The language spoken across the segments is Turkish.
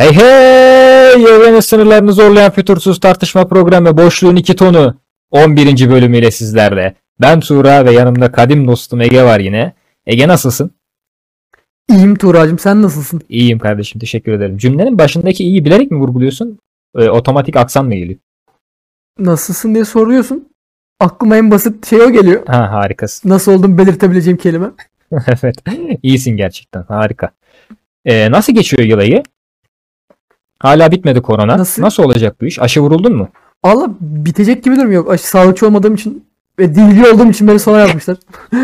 Hey hey! Evrenin sınırlarını zorlayan fütursuz tartışma programı Boşluğun iki tonu 11. bölümüyle sizlerle. Ben Tuğra ve yanımda kadim dostum Ege var yine. Ege nasılsın? İyiyim Tuğra'cığım sen nasılsın? İyiyim kardeşim teşekkür ederim. Cümlenin başındaki iyi bilerek mi vurguluyorsun? Ee, otomatik aksan mı geliyor? Nasılsın diye soruyorsun. Aklıma en basit şey o geliyor. Ha harikasın. Nasıl olduğumu belirtebileceğim kelime. evet. İyisin gerçekten. Harika. Ee, nasıl geçiyor yıl ayı? Hala bitmedi korona. Nasıl? Nasıl olacak bu iş? Aşı vuruldun mu? Allah bitecek gibi durmuyor. Aşı, sağlıkçı olmadığım için ve dilci olduğum için beni sona yazmışlar.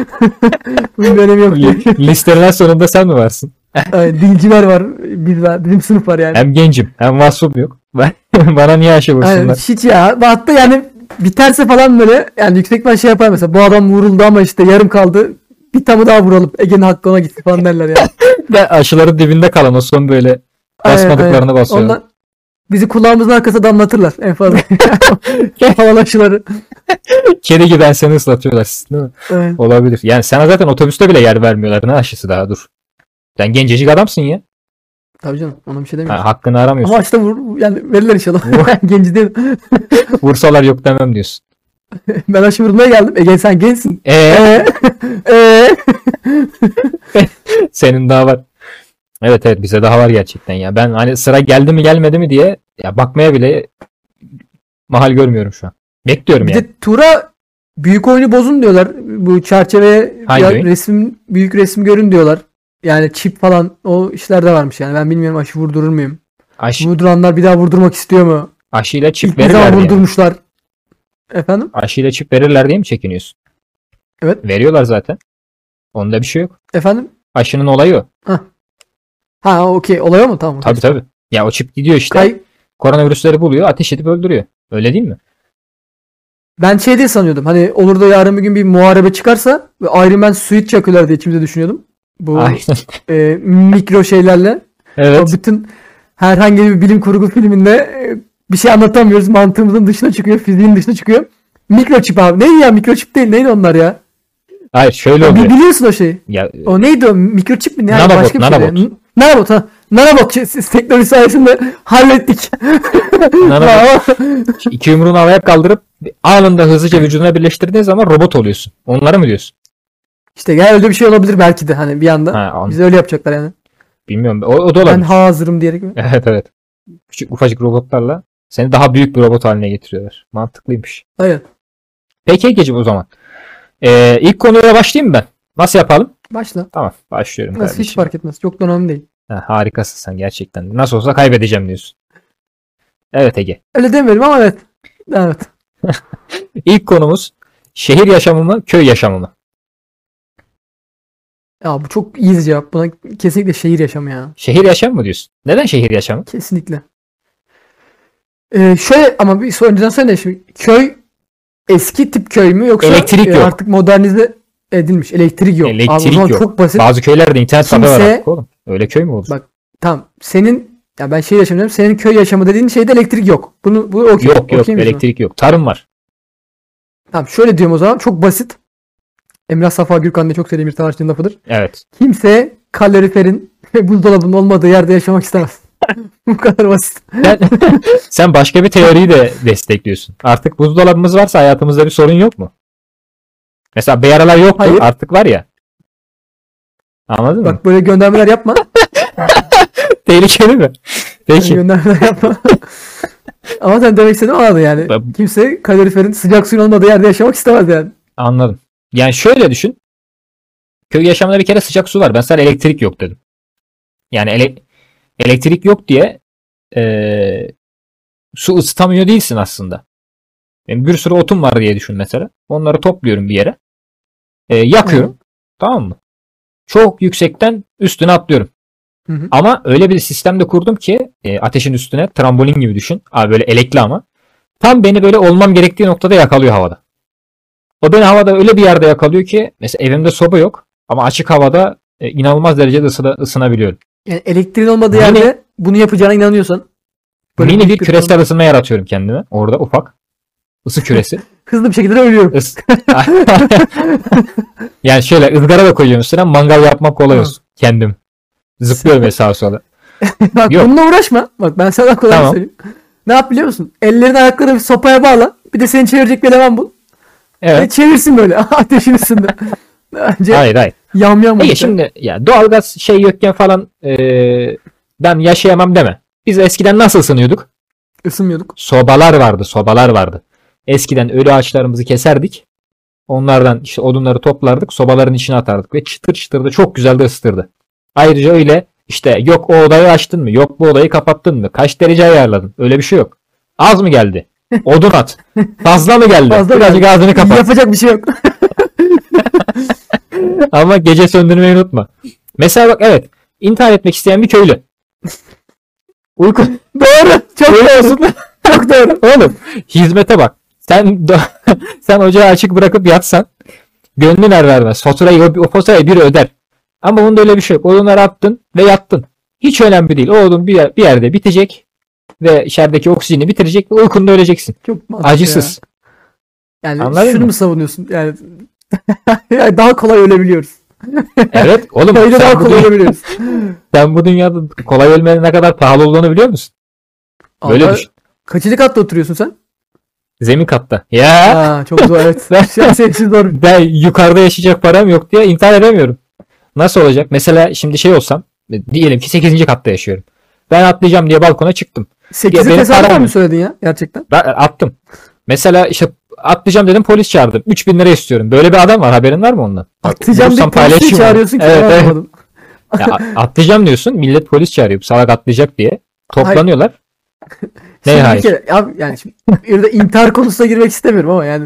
Bunun bir önemi yok diye. Listelerin sonunda sen mi varsın? Ay, dilciler var. Biz var. Bizim sınıf var yani. Hem gencim hem vasfım yok. Ben, bana niye aşı vursunlar? hiç ya. Hatta yani biterse falan böyle yani yüksek ben şey yapar mesela bu adam vuruldu ama işte yarım kaldı. Bir tamı daha vuralım. Ege'nin hakkı ona gitti falan derler yani. Ve aşıların dibinde kalan o son böyle basmadıklarını aynen. basıyor. Ondan bizi kulağımızın arkasına damlatırlar en fazla. Havalı aşıları. Kedi gibi seni ıslatıyorlar. Değil mi? Evet. Olabilir. Yani sana zaten otobüste bile yer vermiyorlar. Ne aşısı daha dur. Sen gencecik adamsın ya. Tabii canım ona bir şey Ha, demiyorum. hakkını aramıyorsun. Ama işte vur, yani verirler inşallah. Genci değil. Vursalar yok demem diyorsun. Ben aşı vurmaya geldim. Ege sen gençsin. Eee Eee? Eee? senin daha var. Evet evet bize daha var gerçekten ya. Ben hani sıra geldi mi gelmedi mi diye ya bakmaya bile mahal görmüyorum şu an. Bekliyorum Bir yani. de Tura büyük oyunu bozun diyorlar. Bu çerçeve resim büyük resim görün diyorlar. Yani çip falan o işler de varmış yani. Ben bilmiyorum aşı vurdurur muyum? Aşı, Vurduranlar bir daha vurdurmak istiyor mu? aşıyla çip İlk verirler diye. vurdurmuşlar? Efendim? Aşıyla çip verirler diye mi çekiniyorsun? Evet. Veriyorlar zaten. Onda bir şey yok. Efendim? Aşının olayı o. Ha okey. Olay o mu? Tamam. Tabii tabii. Ya o çip gidiyor işte. Kay- Koronavirüsleri buluyor, ateş edip öldürüyor. Öyle değil mi? Ben şey diye sanıyordum. Hani olur da yarın bir gün bir muharebe çıkarsa ve Iron Man suit çakıyorlar diye içimde düşünüyordum. Bu Aynen. e, mikro şeylerle. Evet. O bütün herhangi bir bilim kurgu filminde e, bir şey anlatamıyoruz. Mantığımızın dışına çıkıyor. Fiziğin dışına çıkıyor. Mikroçip abi. Neydi ya? Mikroçip değil. Neydi onlar ya? Hayır şöyle oluyor. biliyorsun o şeyi. Ya O neydi o? Mikroçip mi? Ne? Nanobot, Başka bir şeydi. nanobot. N- Nanobot ha. Nanobot şey- siz teknoloji sayesinde hallettik. Nanobot. iki yumruğunu havaya kaldırıp anında hızlıca vücuduna birleştirdiğin zaman robot oluyorsun. Onları mı diyorsun? işte gel öyle bir şey olabilir belki de hani bir anda. Ha, Bize öyle yapacaklar yani. bilmiyorum. O, o da Ben olabilir. hazırım diyerek mi? Evet evet. Küçük ufacık robotlarla seni daha büyük bir robot haline getiriyorlar. Mantıklıymış. Hayır. Peki Egeciğim o zaman. Ee, ilk konuya başlayayım mı ben? Nasıl yapalım? Başla. Tamam başlıyorum Nasıl hiç kardeşim. fark etmez. Çok da önemli değil. Ha, harikasın sen gerçekten. Nasıl olsa kaybedeceğim diyorsun. Evet Ege. Öyle demiyorum ama evet. Evet. İlk konumuz şehir yaşamı mı, köy yaşamı mı? Ya bu çok iyi cevap. Buna kesinlikle şehir yaşamı ya. Şehir yaşamı mı diyorsun? Neden şehir yaşamı? Kesinlikle. Ee, şöyle ama bir önceden söyle şimdi köy eski tip köy mü yoksa Elektrik e, yok. artık modernize edilmiş elektrik yok. Abi o Elektrik zaman yok. çok basit. Bazı köylerde internet kafe var Kimse- artık oğlum. Öyle köy mü olur? Bak, Tamam. Senin ya ben şehir yaşamı diyorum. Senin köy yaşamı dediğin şeyde elektrik yok. Bunu bu okey. yok yok Okey elektrik yok. Tarım var. Tamam şöyle diyorum o zaman çok basit. Emrah Safa Gürkan diye çok sevdiğim bir sanatçının lafıdır. Evet. Kimse kaloriferin ve buzdolabının olmadığı yerde yaşamak istemez. bu kadar basit. Sen, sen başka bir teoriyi de destekliyorsun. Artık buzdolabımız varsa hayatımızda bir sorun yok mu? Mesela bir aralar yoktu Hayır. artık var ya. Anladın mı? Bak böyle göndermeler yapma. Tehlikeli mi? Peki. göndermeler yapma. Ama sen demek istediğin anladın yani. Ben- Kimse kaloriferin sıcak suyun olmadığı yerde yaşamak istemez yani. Anladım. Yani şöyle düşün. Köy yaşamında bir kere sıcak su var. Ben sana elektrik yok dedim. Yani ele- elektrik yok diye eee, su ısıtamıyor değilsin aslında. Benim bir sürü otum var diye düşün mesela. Onları topluyorum bir yere. Eee, yakıyorum. Tamam mı? Çok yüksekten üstüne atlıyorum. Hı hı. Ama öyle bir sistemde kurdum ki e, ateşin üstüne trambolin gibi düşün. Abi böyle elekli ama. Tam beni böyle olmam gerektiği noktada yakalıyor havada. O beni havada öyle bir yerde yakalıyor ki mesela evimde soba yok ama açık havada e, inanılmaz derecede ısına- ısınabiliyorum. Yani elektriğin olmadığı Mini- yerde bunu yapacağına inanıyorsan böyle Mini bir küresel ısınma yaratıyorum kendime. Orada ufak. Isı küresi. hızlı bir şekilde de ölüyorum. Is- yani şöyle ızgara da koyuyorum üstüne mangal yapmak kolay olsun. Kendim. Zıplıyorum ya sağa sola. Bak Yok. bununla uğraşma. Bak ben sana kolay Tamam. söyleyeyim. Ne yap biliyor musun? Ellerini ayaklarını bir sopaya bağla. Bir de seni çevirecek bir eleman bul. Ve Evet. çevirsin böyle ateşin üstünde. Bence Hayır hayır. yam yam olacak. şimdi ya doğalgaz şey yokken falan eee, ben yaşayamam deme. Biz eskiden nasıl ısınıyorduk? Isınmıyorduk. Sobalar vardı, sobalar vardı. Eskiden ölü ağaçlarımızı keserdik. Onlardan işte odunları toplardık, sobaların içine atardık ve çıtır çıtır da çok güzel de ısıtırdı. Ayrıca öyle işte yok o odayı açtın mı, yok bu odayı kapattın mı, kaç derece ayarladın? Öyle bir şey yok. Az mı geldi? Odun at. Fazla mı geldi? Fazla Birazcık geldi. ağzını kapat. Yapacak bir şey yok. Ama gece söndürmeyi unutma. Mesela bak evet. intihar etmek isteyen bir köylü. Uyku. doğru. Çok doğru. Çok doğru. Oğlum hizmete bak. Sen sen ocağı açık bırakıp yatsan gönlün er vermez. Faturayı o, faturayı biri öder. Ama bunda öyle bir şey yok. Odunları attın ve yattın. Hiç önemli değil. O odun bir, yer- bir yerde bitecek ve içerideki oksijeni bitirecek ve uykunda öleceksin. Çok Acısız. ya. Yani Anladın şunu mı? mu savunuyorsun? Yani, yani daha kolay ölebiliyoruz. Evet oğlum Köyde daha kolay ölebiliyoruz. sen bu dünyada kolay ölmenin ne kadar pahalı olduğunu biliyor musun? Böyle Allah- düşün. Kaçıncı katta oturuyorsun sen? Zemin katta. Ya Aa, çok zor evet. An senin için zor. ben yukarıda yaşayacak param yok diye intihar edemiyorum. Nasıl olacak? Mesela şimdi şey olsam diyelim ki 8. katta yaşıyorum. Ben atlayacağım diye balkona çıktım. Ya 8'i benim tesadüfen mi söyledin ya? Gerçekten. Ben attım. Mesela işte atlayacağım dedim polis çağırdım. 3000 lira istiyorum. Böyle bir adam var. Haberin var mı ondan? Atlayacağım diye polisi çağırıyorsun ki. Evet, ben evet. Ya, atlayacağım diyorsun. Millet polis çağırıyor. Salak atlayacak diye. Toplanıyorlar. Ne bir hayır? kere, abi yani şimdi burada intihar konusuna girmek istemiyorum ama yani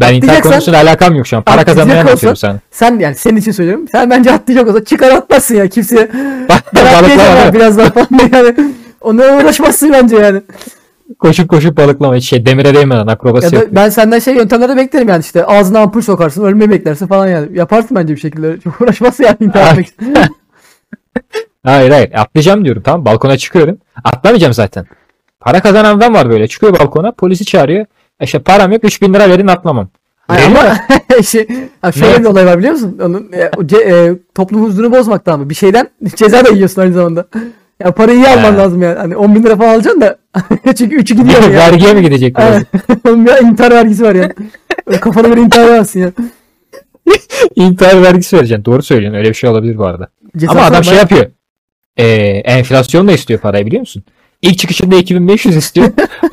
Ben intihar konusuyla alakam yok şu an. Para kazanmaya anlatıyorum sana. sen yani senin için söylüyorum. Sen bence atlayacak olsa çıkar atmazsın ya kimseye. Balıklama. biraz daha yani. Onunla uğraşmazsın bence yani. Koşup koşup balıklama. Hiç şey demire değmeden akrobasi Ya da yapıyor. ben senden şey yöntemlerde beklerim yani işte ağzına ampul sokarsın ölmeyi beklersin falan yani. Yaparsın bence bir şekilde. Çok uğraşmazsın yani intihar etmek. Hayır hayır atlayacağım diyorum tamam balkona çıkıyorum. Atlamayacağım zaten. Para kazanan adam var böyle çıkıyor balkona polisi çağırıyor. İşte param yok 3000 lira verin atlamam. Hayır ama şey, şöyle bir olay var biliyor musun? Onun e, e, toplum huzurunu bozmaktan mı? Bir şeyden ceza da yiyorsun aynı zamanda. Ya parayı iyi alman lazım yani. Hani 10 bin lira falan alacaksın da çünkü 3'ü gidiyor ya. Vergiye mi gidecek. Onun bir intihar vergisi var. Öyle Kafana göre intihar veremezsin ya. İntihar vergisi vereceksin. Doğru söylüyorsun. Öyle bir şey olabilir bu arada. Ceza Ama adam şey yapıyor. Ee, enflasyonla istiyor parayı biliyor musun? İlk çıkışında 2500 istiyor.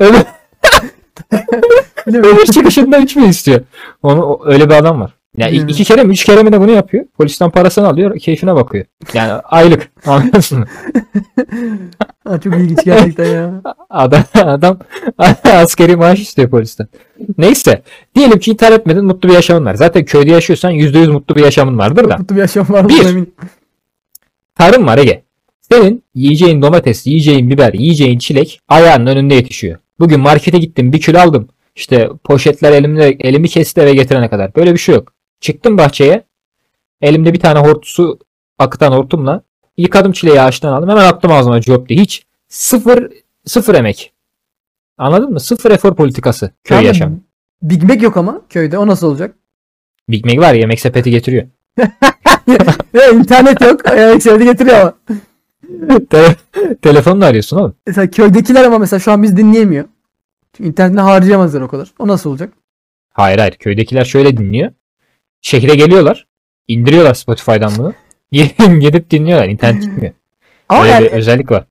öbür, çıkışında 3000 istiyor. Onu, öyle bir adam var. Yani Hmm. iki kere mi üç kere mi de bunu yapıyor. Polisten parasını alıyor. Keyfine bakıyor. Yani aylık. Anlıyorsun? Ha, çok ilginç gerçekten ya. Adam, adam askeri maaş istiyor polisten. Neyse. Diyelim ki intihar etmedin mutlu bir yaşamın var. Zaten köyde yaşıyorsan %100 mutlu bir yaşamın vardır da. Mutlu bir yaşam var. Bir. Tarım var Ege. Senin yiyeceğin domates, yiyeceğin biber, yiyeceğin çilek ayağının önünde yetişiyor. Bugün markete gittim bir kilo aldım. İşte poşetler elimde, elimi kesti eve getirene kadar. Böyle bir şey yok. Çıktım bahçeye. Elimde bir tane hort su akıtan hortumla yıkadım çileği ağaçtan aldım. Hemen attım ağzıma diye. Hiç sıfır sıfır emek. Anladın mı? Sıfır efor politikası. Köy da yaşamı. Big Mac yok ama köyde. O nasıl olacak? Big Mac var yemek sepeti getiriyor. Ya internet yok. Ayak sevdi getiriyor ama. Tele- Telefonla arıyorsun oğlum. Mesela köydekiler ama mesela şu an biz dinleyemiyor. Çünkü harcayamazlar o kadar. O nasıl olacak? Hayır hayır. Köydekiler şöyle dinliyor. Şehre geliyorlar. indiriyorlar Spotify'dan bunu. Gidip dinliyorlar. İnternet gitmiyor. Ama Öyle yani bir özellik var.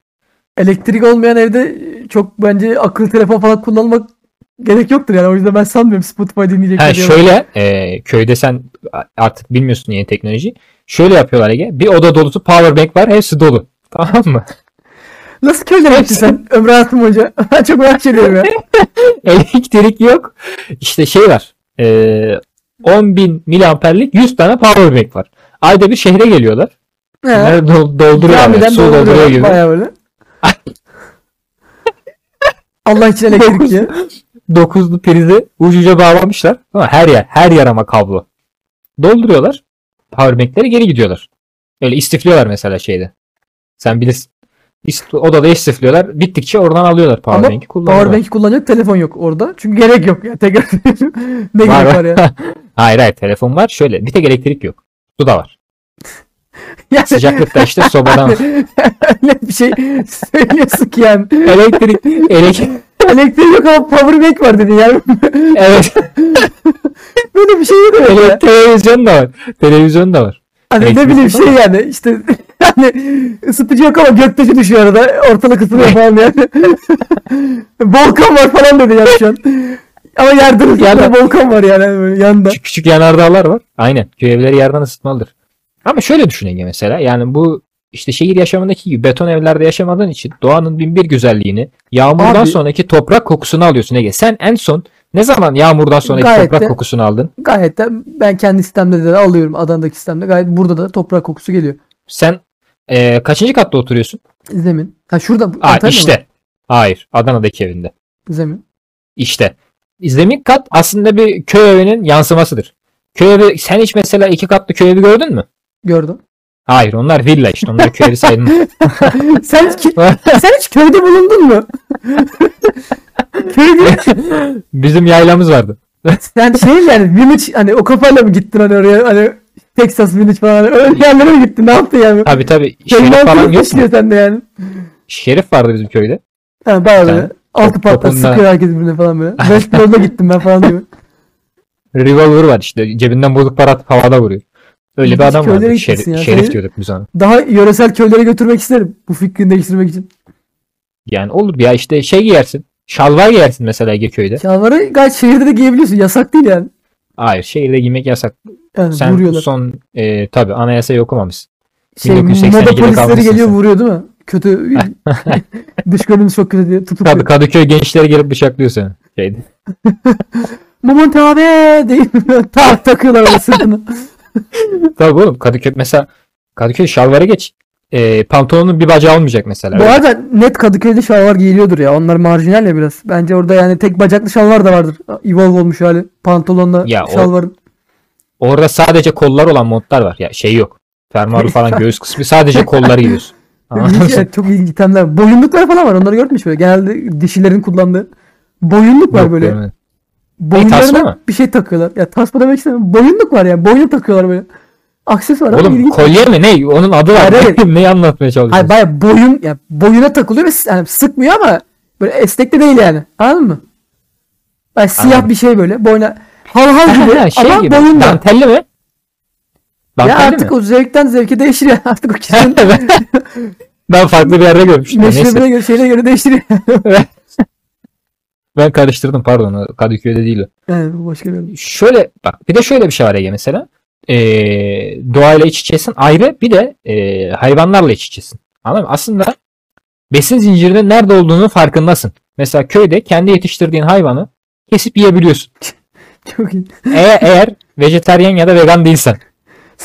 elektrik olmayan evde çok bence akıllı telefon falan kullanmak gerek yoktur yani. O yüzden ben sanmıyorum Spotify dinleyecekler. Ha diye. şöyle e, köyde sen artık bilmiyorsun yeni teknoloji. Şöyle yapıyorlar Ege. Bir oda dolusu power bank var. Hepsi dolu. Tamam mı? Nasıl yaptın sen ömrü hayatım boyunca? Ben çok merak ediyorum ya. Elektrik yok. İşte şey var. E, 10.000 miliamperlik 100 tane power bank var. Ayda bir şehre geliyorlar. He. Bunları dol- dolduruyorlar. Camiden su dolduruyor gibi. bayağı böyle. Allah için elektrik ya. Dokuzlu prizi ucuca bağlamışlar. Ama her yer, her yer ama kablo. Dolduruyorlar. Powerbank'leri geri gidiyorlar. Öyle istifliyorlar mesela şeyde. Sen bilirsin. İst- odada istifliyorlar. Bittikçe oradan alıyorlar powerbank'i kullanıyorlar. Powerbank kullanacak telefon yok orada. Çünkü gerek yok ya. Tekrar ne Var, gerek var. ya. hayır hayır telefon var. Şöyle bir tek elektrik yok. Su da var. Yani Sıcaklıkta işte sobadan. öyle bir şey söylüyorsun ki yani. elektrik, elektrik. Elektrik yok ama power bank var dedi yani. Evet. Böyle bir şey yok öyle. evet. Televizyon da var. Televizyon da var. Hani ne bileyim şey yani işte hani ısıtıcı yok ama göktaşı düşüyor arada ortalık ısınıyor falan yani. volkan var falan dedi yani şu an. Ama Yerden- volkan var yani böyle yanında. Küçük küçük yanardağlar var. Aynen. Köy evleri yerden ısıtmalıdır. Ama şöyle düşün Ege mesela. Yani bu işte şehir yaşamındaki gibi beton evlerde yaşamadığın için doğanın bin bir güzelliğini yağmurdan Abi- sonraki toprak kokusunu alıyorsun Ege. Sen en son ne zaman yağmurdan sonraki Gayet toprak de- kokusunu aldın? Gayet de ben kendi sistemde de alıyorum Adana'daki sistemde gayet burada da toprak kokusu geliyor. Sen eee, kaçıncı katta oturuyorsun? Zemin. Ha şurada Aa Antalya'da mı? işte. Hayır. Adana'daki evinde. Zemin. İşte. Zemin kat aslında bir köy evinin yansımasıdır. Köy evi, sen hiç mesela iki katlı köy evi gördün mü? Gördüm. Hayır onlar villa işte. Onlar köy evi sayılmaz. sen, hiç, sen hiç köyde bulundun mu? köyde Bizim yaylamız vardı. sen şey yani Village hani o kafayla mı gittin hani oraya hani Texas Village falan öyle yerlere mi gittin ne yaptın yani? Tabi tabi. Şerif falan yok mu? taşıyor sende yani. Şerif vardı bizim köyde. Ha bayağı Sen. Altı patlar sıkıyor herkes birbirine falan böyle. Westworld'a gittim ben falan diyor. Revolver var işte. Cebinden bozuk para atıp havada vuruyor. Öyle bir adam vardı. Şerif, ya. şerif diyorduk biz ona. Daha yöresel köylere götürmek isterim. Bu fikrini değiştirmek için. Yani olur ya işte şey giyersin. Şalvar giyersin mesela Ege köyde. Şalvarı gayet şehirde de giyebiliyorsun. Yasak değil yani. Hayır şehirde giymek yasak. Yani Sen vuruyorlar. son e, tabi anayasayı okumamışsın. Şey, 1982'de moda polisleri kalmışsın geliyor sen. vuruyor değil mi? Kötü dış görünüş çok kötü diye Tabii tutukluyor. Kadıköy gençleri gelip bıçaklıyor seni. Şeyde. Moment abi deyip tak takıyorlar öyle sırtına. Tabii oğlum Kadıköy mesela Kadıköy şalvarı geç. E, pantolonun bir bacağı olmayacak mesela. Bu Öyle. arada net Kadıköy'de şalvar giyiliyordur ya. Onlar marjinal ya biraz. Bence orada yani tek bacaklı şalvar da vardır. Evolve olmuş hali. Pantolonla Ya o- şalvarın. Orada sadece kollar olan montlar var. Ya şey yok. Fermuarı falan göğüs kısmı sadece kolları giyiyorsun. Evet, çok ilginç itemler. Boyunluklar falan var. Onları görmüş böyle. Genelde dişilerin kullandığı. Boyunluk var Yok, böyle. görmedim. Boyunlarına bir şey takıyorlar. Ya tasma demek istemiyorum. Boyunluk var yani. Boyun takıyorlar böyle. Aksesuar ama Oğlum ilginç. kolye mi ne? Onun adı var. Hayır, hayır. Neyi anlatmaya çalışıyorsun? Hayır baya boyun ya boyuna takılıyor ve yani sıkmıyor ama böyle esnek de değil yani. Anladın mı? Baya siyah Anladım. bir şey böyle boyuna hal hal gibi şey ama gibi. boyunda. Dantelli mi? Ya Dantelli artık mi? o zevkten zevke değişir ya. Artık o kişinin ben farklı bir yerde görmüştüm. meşrebine göre şeyine göre değişir. Ben karıştırdım pardon. Kadıköy'de değil bu başka bir şey. Şöyle bak bir de şöyle bir şey var Ege mesela. Ee, doğayla iç içesin ayrı bir de e, hayvanlarla iç içesin. Anladın mı? Aslında besin zincirinin nerede olduğunu farkındasın. Mesela köyde kendi yetiştirdiğin hayvanı kesip yiyebiliyorsun. Çok iyi. eğer, eğer vejetaryen ya da vegan değilsen.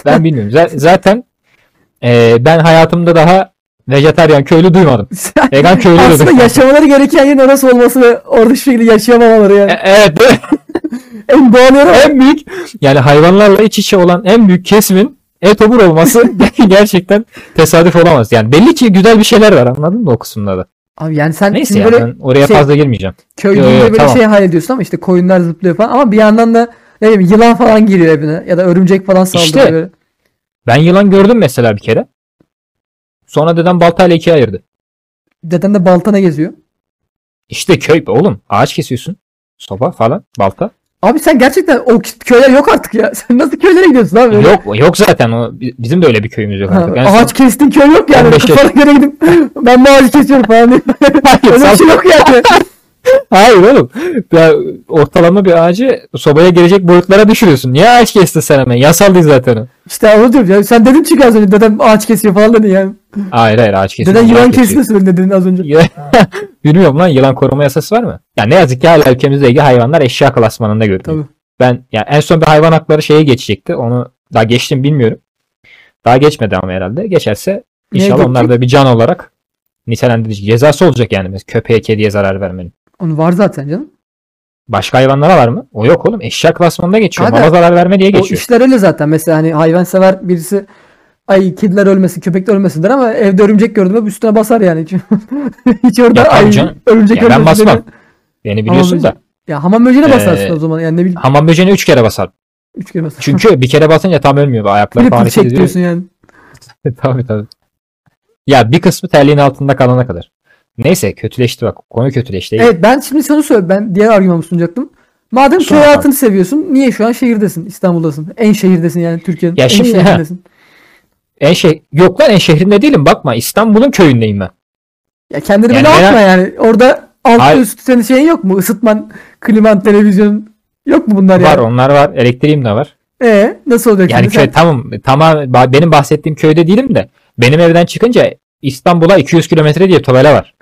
Ben bilmiyorum. Z- zaten e, ben hayatımda daha vejetaryen köylü duymadım. Vegan köylü de Aslında yaşamaları gereken yerin orası olması ve orada hiçbir şekilde yaşayamamaları yani. E- evet. en doğal yer o. en büyük yani hayvanlarla iç içe olan en büyük kesimin etobur olması gerçekten tesadüf olamaz. Yani belli ki güzel bir şeyler var anladın mı o kısımda da. Abi yani sen Neyse şimdi ya böyle oraya şey- fazla girmeyeceğim. köy Yo, yo, deyince böyle tamam. şey hayal ediyorsun ama işte koyunlar zıplıyor falan ama bir yandan da ne bileyim yılan falan giriyor evine ya da örümcek falan saldırıyor İşte. böyle. Ben yılan gördüm mesela bir kere. Sonra dedem baltayla ikiye ayırdı. Deden de baltana geziyor. İşte köy oğlum ağaç kesiyorsun. Soba falan balta. Abi sen gerçekten o köyler yok artık ya. Sen nasıl köylere gidiyorsun abi? Öyle- Yok yok zaten o bizim de öyle bir köyümüz yok Ha, artık. Son- ağaç kestin köy yok yani. 15 Kafana göre gidip ben bu ağacı kesiyorum falan diye. Öyle bir şey yok yani. Hayır oğlum. Ya, ortalama bir ağacı sobaya gelecek boyutlara düşürüyorsun. Niye ağaç kestin sen hemen? Yasal değil zaten o. İşte onu diyorum ya. Sen dedin çünkü az önce dedem ağaç kesiyor falan dedin yani. Hayır hayır ağaç kesiyor. Ağaç yılan söyledin dedin az önce. Bilmiyorum lan yılan koruma yasası var mı? Ya ne yazık ki hala ülkemizde ilgili hayvanlar eşya klasmanında görülüyor. Tabii. Ben ya en son bir hayvan hakları şeye geçecekti. Onu daha geçtim bilmiyorum. Daha geçmedi ama herhalde. Geçerse inşallah onlar da bir can olarak nitelendirici cezası olacak yani. Köpeğe kediye zarar vermenin. Onu var zaten canım. Başka hayvanlara var mı? O yok oğlum. Eşya klasmanında geçiyor. Kanka, Mala zarar verme diye O geçiyor. işler öyle zaten. Mesela hani hayvan sever birisi ay kediler ölmesin, köpekler ölmesin der ama evde örümcek gördüm hep üstüne basar yani. Hiç, hiç orada Ya ay canım. örümcek Ya ben basmam. dedi. Beni biliyorsun Ama da. Ya hamam böceğine Ee, basarsın o zaman. Yani ne bileyim Hamam böceğine 3 kere basar. üç kere basar. Çünkü bir kere basınca tam ölmüyor. Ayakları falan hareket ediyor. yani. tabii tabii. Ya bir kısmı terliğin altında kalana kadar. Neyse kötüleşti bak. Konu kötüleşti. Evet ben şimdi sana söyle ben diğer argümanımı sunacaktım. Madem köy hayatını seviyorsun niye şu an şehirdesin İstanbul'dasın? En şehirdesin yani Türkiye'nin Ya en şimdi- şehrindesin. En şey yok lan en şehrinde değilim bakma. İstanbul'un köyündeyim ben. Ya kendini Yani böyle atma yani. Orada altı Hayır. üstü senin şeyin yok mu? Isıtman, kliman, televizyon yok mu bunlar Var yani? onlar var. Elektriğim de var. Ee, nasıl olacak Yani şimdi köy sen? tamam tamam benim bahsettiğim köyde değilim de benim evden çıkınca İstanbul'a 200 kilometre diye tabela var.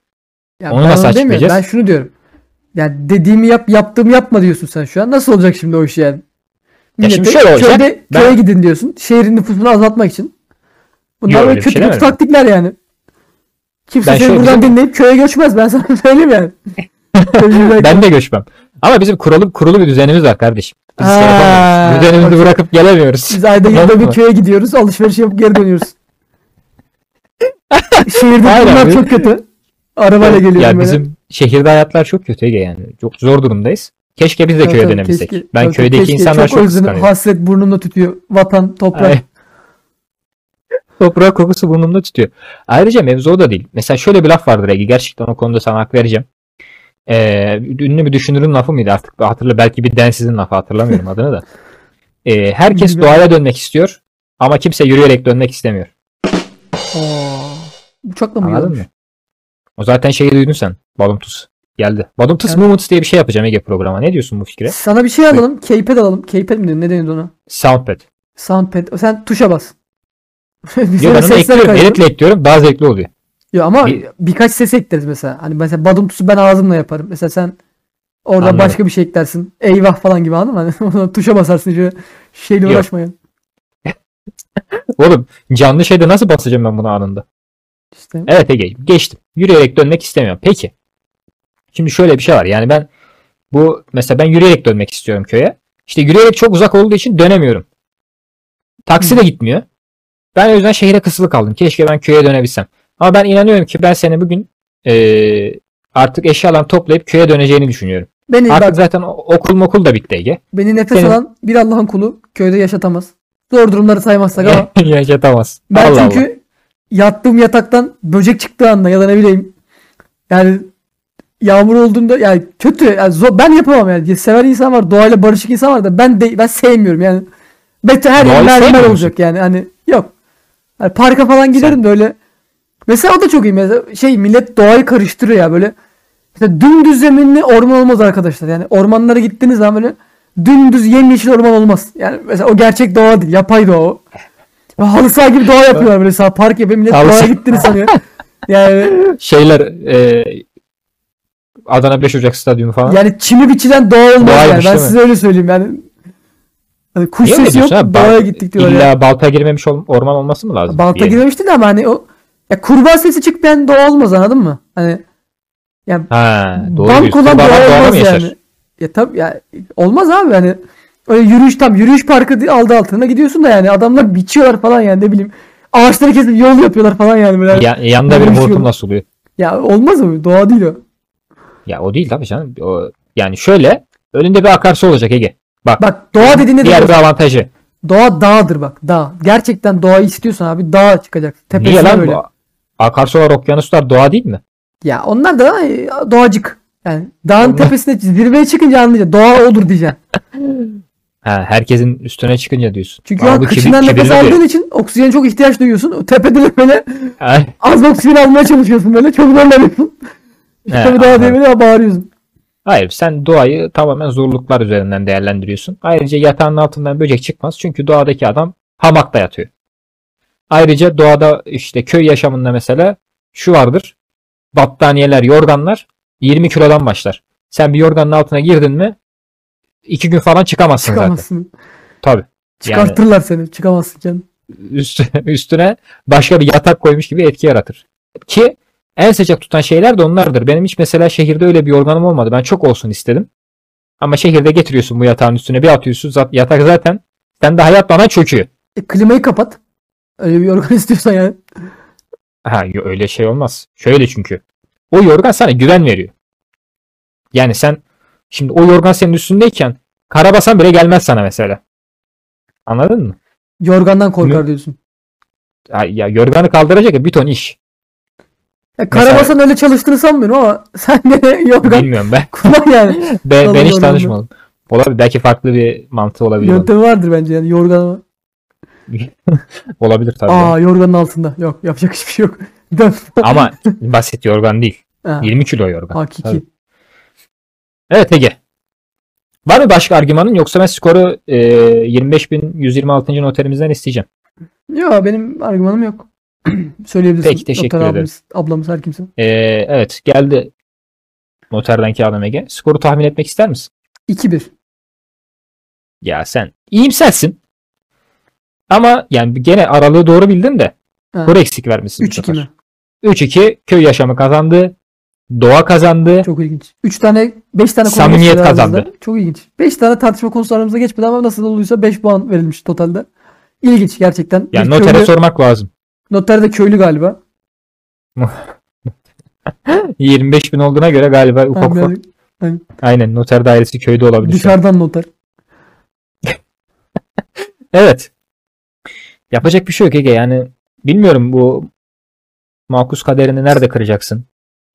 Ya onu ben nasıl onu demiyorum. açıklayacağız? Ben şunu diyorum. Yani dediğimi yap, yaptığımı yapma diyorsun sen şu an. Nasıl olacak şimdi o iş yani? Millete şimdi şöyle olacak. Köyde, Ben- köye gidin diyorsun. Şehrin nüfusunu azaltmak için. Bunlar Yok, böyle öyle bir kötü şey kötü demedim. taktikler yani. Kimse Ben seni şöyle buradan bizim- dinleyip köye göçmez. Ben sana söyleyeyim yani. Ben de göçmem. Ama bizim kurulu kurulu bir düzenimiz var kardeşim. Biz şey yapamıyoruz. Düzenimizi bak- bırakıp gelemiyoruz. Biz ayda yılda Anladın bir mı? köye gidiyoruz. Alışveriş yapıp geri dönüyoruz. Şehirde Aynen bunlar çok kötü. Arabayla geliyorum ya böyle. bizim şehirde hayatlar çok kötü Ege yani. Çok zor durumdayız. Keşke biz de Tabii köye tabii, dönebilsek. keşke- ben tabii köydeki keşke. insanlar çok, özledim. kıskanıyorum. Hasret burnumda tütüyor. Vatan, toprak. Ay. Toprak kokusu burnumda tutuyor. Ayrıca mevzu o da değil. Mesela şöyle bir laf vardır Ege. Gerçekten o konuda sana hak vereceğim. Ee, ünlü bir düşünürün lafı mıydı artık? Hatırla belki bir densizin lafı hatırlamıyorum adını da. Ee, herkes doğaya dönmek istiyor ama kimse yürüyerek dönmek istemiyor. Aa, Uçakla mı Anladın mı? O zaten şeyi duydun sen. Balumtus geldi. Balumtus Evet. Movements diye bir şey yapacağım Ege programa. Ne diyorsun bu fikre? Sana bir şey alalım. Keypad alalım. Keypad mi deniyor? Ne deniyor ona? Soundpad. Soundpad. Sen tuşa bas. Sana ben onu ekliyorum. Editle ekliyorum. Daha zevkli oluyor. Yok ama Bir- birkaç ses ekleriz mesela. Hani mesela badum tusu ben ağzımla yaparım. Mesela sen orada Anladım. başka bir şey eklersin. Eyvah falan gibi anladın mı? Hani tuşa basarsın şöyle şeyle uğraşmayın. Oğlum canlı şeyde nasıl basacağım ben bunu anında? İşte. Evet Ege geçtim. Yürüyerek dönmek istemiyorum. Peki. Şimdi şöyle bir şey var. Yani ben bu mesela ben yürüyerek dönmek istiyorum köye. İşte yürüyerek çok uzak olduğu için dönemiyorum. Taksi de gitmiyor. Ben o yüzden şehire kısılı kaldım. Keşke ben köye dönebilsem. Ama ben inanıyorum ki ben seni bugün eee, artık eşyalarını toplayıp köye döneceğini düşünüyorum. Beni Artık bak, zaten okul mokul da bitti Ege. beni nefes senin- alan bir Allah'ın kulu köyde yaşatamaz. Zor durumları saymazsak ama Yaşatamaz. ben Allah çünkü Allah. Yattığım yataktan böcek çıktığı anda ya da ne bileyim yani yağmur olduğunda yani kötü yani zor, ben yapamam yani. Seven insan var doğayla barışık insan var da ben de ben sevmiyorum yani. Bete her yer mermer olacak yani hani yok. Hani parka falan giderim de öyle. Mesela o da çok iyi. Mesela şey millet doğayı karıştırıyor ya böyle. Mesela dümdüz zeminli orman olmaz arkadaşlar. Yani ormanlara gittiğiniz zaman böyle dümdüz yemyeşil orman olmaz. Yani mesela o gerçek doğa değil yapay doğa o halı saha gibi doğa yapıyorlar böyle sağ park yapıyor millet Halı doğaya saha- gittiğini sanıyor yani Şeyler eee, Adana 5 Ocak Stadyumu falan. Yani çimi biçilen doğa olmaz Doğaymış, yani. Ben değil mi? size öyle söyleyeyim yani. Hani kuş Niye öyle sesi yok diyorsun abi? doğaya gittik diyorlar. İlla yani. balta girmemiş ol- orman olması mı lazım? Balta Bir yerin? girmemişti de ama hani o ya kurbağa sesi çıkmayan doğa olmaz anladın mı? Hani Ha, doğru bank diyorsun. olan Kurbanlar doğa doğada olmaz yaşar? yani. Ya tabii ya olmaz abi hani öyle yürüyüş tam yürüyüş parkı aldı altına gidiyorsun da yani adamlar biçiyorlar falan yani ne bileyim ağaçları kesip yol yapıyorlar falan yani böyle. Ya, Ya, yanında bir şey hortum nasıl oluyor? olmaz mı? Doğa değil o. Ya o değil tabii canım. O, yani şöyle önünde bir akarsu olacak Ege. Bak, Bak doğa dediğinde diğer bir avantajı. doğa dağdır bak dağ. Gerçekten doğayı istiyorsan abi dağa çıkacak. Tepesine Niye lan böyle. bu? Akarsular, okyanuslar doğa değil mi? Ya onlar da e, doğacık. Yani dağın tepesine zirveye çıkınca anlayacaksın. Doğa olur diyeceksin. Ha, herkesin üstüne çıkınca diyorsun. Çünkü Ama kibir- kışından nefes aldığın için oksijene çok ihtiyaç duyuyorsun. Tepede de böyle az oksijen almaya çalışıyorsun böyle. Çok zorlanıyorsun. He, Tabii doğa diye böyle bağırıyorsun. Hayır sen doğayı tamamen zorluklar üzerinden değerlendiriyorsun. Ayrıca yatağın altından böcek çıkmaz. Çünkü doğadaki adam hamakta yatıyor. Ayrıca doğada işte köy yaşamında mesela şu vardır. Battaniyeler, yorganlar 20 kilodan başlar. Sen bir yorganın altına girdin mi 2 gün falan çıkamazsın zaten. Çıkamazsın. Tabii. Çıkartırlar seni. Çıkamazsın canım. Üstüne, üstüne başka bir yatak koymuş gibi etki yaratır. Ki en sıcak tutan şeyler de onlardır. Benim hiç mesela şehirde öyle bir yorganım olmadı. Ben çok olsun istedim. Ama şehirde getiriyorsun bu yatağın üstüne bir atıyorsun. Yatak zaten sen de hayat bana çöküyor. E, klimayı kapat. Öyle bir yorgan istiyorsan yani. Ha öyle şey olmaz. Şöyle çünkü. O yorgan sana güven veriyor. Yani sen şimdi o yorgan senin üstündeyken karabasan bile gelmez sana mesela. Anladın mı? Yorgandan korkar diyorsun. Ay, Ya yorganı kaldıracak ya bir ton iş. Ya Karabasan öyle çalıştığını sanmıyorum ama sen de yorgan Bilmiyorum ben. kullan yani. Ben, ben hiç Yorganı. tanışmadım. Olabilir. Belki farklı bir mantığı olabilir. onun. Yöntemi vardır bence yani yorgan. Olabilir tabii. Aa yorganın altında. Yok yapacak hiçbir şey yok. Dön. Ama basit yorgan değil. Ha, 20 kilo yorgan. Hakiki. Tabii. Evet Ege. Var mı başka argümanın yoksa ben skoru e, 25.126. noterimizden isteyeceğim. Yok benim argümanım yok. Söyleyebilirsin. Peki, teşekkür Doktor ederim. abimiz, ablamız her kimse. E, evet geldi noterden kağıdım Ege. Skoru tahmin etmek ister misin? 2-1. Ya sen iyimsersin. Ama yani gene aralığı doğru bildin de Ha. skor eksik vermişsin. bu 3-2 sefer. mi? 3-2 köy yaşamı kazandı. Doğa kazandı. Çok ilginç. 3 tane 5 tane konu Samimiyet aramızda. kazandı. Çok ilginç. 5 tane tartışma konusu aramızda geçmedi ama nasıl olduysa 5 puan verilmiş totalde. İlginç gerçekten. Yani Bir notere köylü- sormak lazım. Noter de köylü galiba. 25 bin olduğuna göre galiba ufak ufak. birazcık Aynen noter dairesi köyde olabilir. dışarıdan noter. Evet. Yapacak bir şey yok Ege. Yani bilmiyorum bu makus kaderini nerede kıracaksın?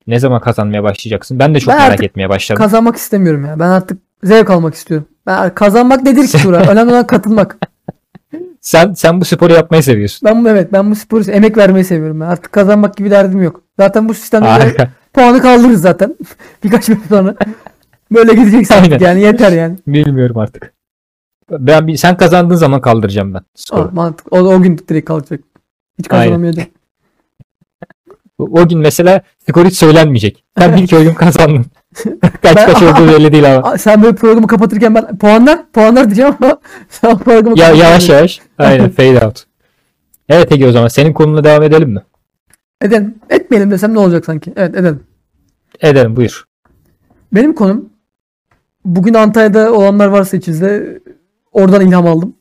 Ne zaman kazanmaya başlayacaksın? Ben de çok Ben merak artık etmeye başladım. Kazanmak istemiyorum ya. Ben artık zevk almak istiyorum. Ben kazanmak nedir ki Tura? Önemli olan katılmak. sen sen bu sporu yapmayı seviyorsun. Ben bu evet ben bu sporu emek vermeyi seviyorum. Ben artık kazanmak gibi derdim yok. Zaten bu sistemde böyle Harika. puanı kaldırırız zaten. Birkaç bölüm sonra. Böyle artık Aynen. yani yeter yani. Bilmiyorum artık. Ben bir, sen kazandığın zaman kaldıracağım ben skoru. Aa, mantık. O, o gün direkt kalacak. Hiç Aynen. kazanamayacak. O, gün mesela skor hiç söylenmeyecek. Sen ilk oyun kazandın. kaç Ben- kaç olduğu belli değil ama. Sen böyle programı kapatırken ben puanlar puanlar diyeceğim ama sen programı Ya yavaş yavaş. Aynen fade out. Evet Ege o zaman senin konuna devam edelim mi? Edelim. Etmeyelim desem ne olacak sanki? Evet edelim. Edelim buyur. Benim konum bugün Antalya'da olanlar varsa içinizde oradan ilham aldım.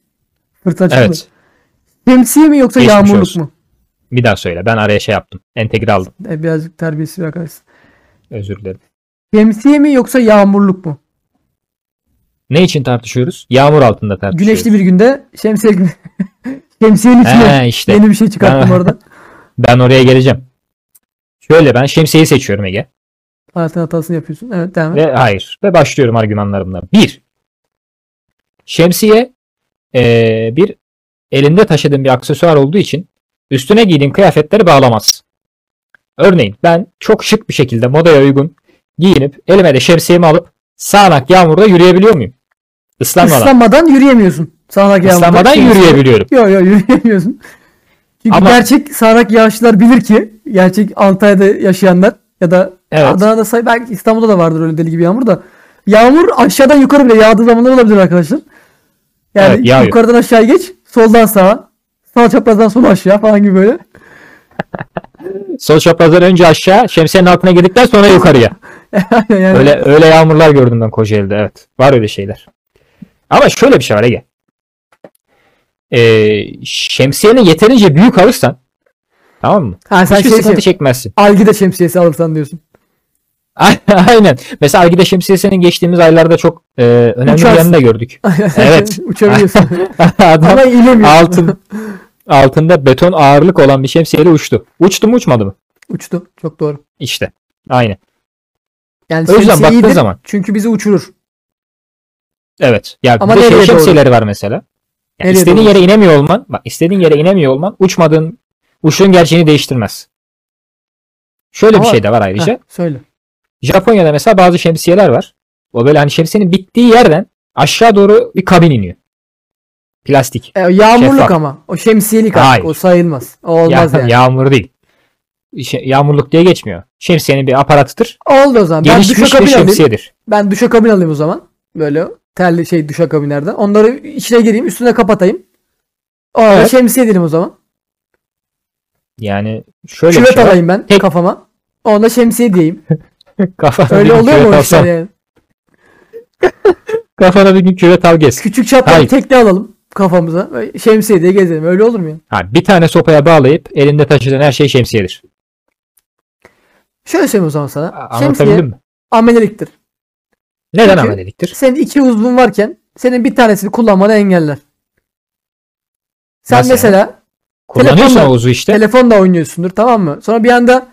Fırtına çıktı. Evet. Şemsiye mi yoksa Geçmiş yağmurluk olsun. mu? Bir daha söyle. Ben araya şey yaptım. Entegre aldım. E, birazcık terbiyesiz bir arkadaşsın. Özür dilerim. Şemsiye mi yoksa yağmurluk mu? Ne için tartışıyoruz? Yağmur altında tartışıyoruz. Güneşli bir günde şemsiye şemsiyenin içine He işte. yeni bir şey çıkarttım Ben- orada. Ben oraya geleceğim. Şöyle ben şemsiyeyi seçiyorum Ege. Hayatın hatasını yapıyorsun. Evet devam et. Ve hayır. Ve başlıyorum argümanlarımla. Bir. Şemsiye eee, bir elinde taşıdığın bir aksesuar olduğu için üstüne giydiğin kıyafetleri bağlamaz. Örneğin ben çok şık bir şekilde modaya uygun giyinip elime de şemsiyemi alıp sağanak yağmurda yürüyebiliyor muyum? Islanmadan. Islanmadan yürüyemiyorsun. Sağanak yağmurda. Islanmadan yürüyebiliyorum. Yok yok yürüyemiyorsun. Çünkü Ama- gerçek sağanak yağışlar bilir ki gerçek Antalya'da yaşayanlar ya da Evet. Adana'da say belki İstanbul'da da vardır öyle deli gibi yağmur da yağmur aşağıdan yukarı bile yağdığı zamanlar olabilir arkadaşlar. Yani Evet, yağıyor. yukarıdan aşağı geç, soldan sağa, sağ çaprazdan sola aşağı falan gibi böyle. Sol çaprazdan önce aşağı, şemsiyenin altına girdikten sonra yukarıya. yani Öyle öyle yağmurlar gördüm ben Kocaeli'de evet. Var öyle şeyler. Ama şöyle bir şey var Ege. Ee, şemsiyeni yeterince büyük alırsan tamam mı? ha, sen Hiçbir şey, sıkıntı şey, çekmezsin. algide şemsiyesi alırsan diyorsun. Aynen. Mesela Algide şemsiyesinin geçtiğimiz aylarda çok e, önemli Uçarsın. bir yanını da gördük. Evet. Uçabiliyorsun. Adam Ama inemiyorsun. altın altında beton ağırlık olan bir şemsiyeyle uçtu. Uçtu mu uçmadı mı? Uçtu. Çok doğru. İşte. Aynen. Yani O yüzden baktığın iyidir zaman- Çünkü bizi uçurur. Evet. Ya Ama bir de şey nereye doğru? şemsiyeleri var mesela. Yani Nereye istediğin doğru? yere inemiyor olman, bak istediğin yere inemiyor olman uçmadığın uçtuğun gerçeğini değiştirmez. Şöyle bir Ama- şey de var ayrıca. Heh, söyle. Japonya'da mesela bazı şemsiyeler var. O böyle hani şemsiyenin bittiği yerden aşağı doğru bir kabin iniyor. Plastik. E, yağmurluk Şeffaf. ama. O şemsiyelik Hayır. artık. O sayılmaz. O olmaz Ya- yani. Yağmur değil. Şey- yağmurluk diye geçmiyor. Şemsiyenin bir aparatıdır. Oldu o zaman. Ben Gelişmiş bir duşakabin alayım. şemsiyedir. Ben duşakabin alayım o zaman. Böyle terli şey duşakabinlerden. Onları içine gireyim. Üstüne kapatayım. O Evet. şemsiye diyelim o zaman. Yani şöyle Küvet şey alayım ben Tek- kafama. Ona şemsiye diyeyim. Kafana Öyle oluyor mu o işler yani? Kafana bir gün küvet al gez. Küçük çaplı tekne alalım kafamıza. Böyle Şemsiye diye gezelim. Öyle olur mu ya? Ha, bir tane sopaya bağlayıp elinde taşıdığın her şey şemsiyedir. Şöyle söyleyeyim o zaman sana. Anlatabildim Şemsiye mi? ameleliktir. Neden Çünkü- ameleliktir? Senin iki uzvun varken senin bir tanesini kullanmanı engeller. Sen Nasıl mesela Kullanıyorsun Telefonla- Oğuz'u işte. Telefonla oynuyorsundur tamam mı? Sonra bir anda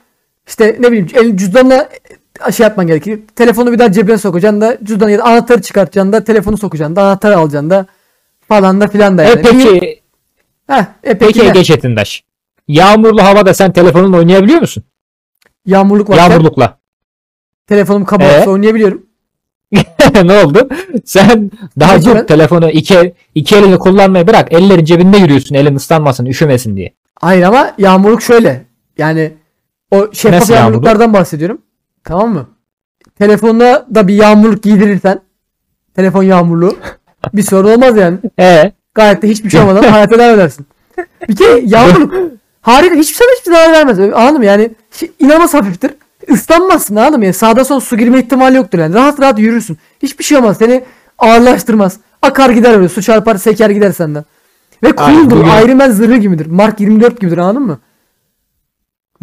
işte ne bileyim el cüzdanla şey yapman gerekir. Telefonu bir daha cebine sokacaksın da cüzdanı ya da anahtarı çıkartacaksın da telefonu sokacaksın da anahtarı alacaksın da falan da filan da yani. E peki, Heh, e peki, peki? Ege Çetindaş. Yağmurlu havada sen telefonunla oynayabiliyor musun? Yağmurluk var. Yağmurlukla. Telefonum kabarsa Ee? oynayabiliyorum. ne oldu? Sen daha Peki dur ben- telefonu iki, iki elini kullanmayı bırak. Ellerin cebinde yürüyorsun. Elin ıslanmasın, üşümesin diye. Hayır ama yağmurluk şöyle. Yani o şeffaf Nasıl yağmurluk? yağmurluklardan bahsediyorum. Tamam mı? Telefonuna da bir yağmurluk giydirirsen telefon yağmurluğu bir sorun olmaz yani. E Gayet de hiçbir şey olmadan hayata devam edersin. Bir kere yağmurluk harika hiçbir şey hiçbir zarar vermez. Anladın mı? Yani şey, inanılmaz hafiftir. Islanmazsın anladın mı? Yani sağda son su girme ihtimali yoktur yani. Rahat rahat yürürsün. Hiçbir şey olmaz. Seni ağırlaştırmaz. Akar gider öyle. Su çarpar seker gider senden. Ve cool'dur. bugün- Iron Man zırhı gibidir. Mark 24 gibidir anladın mı?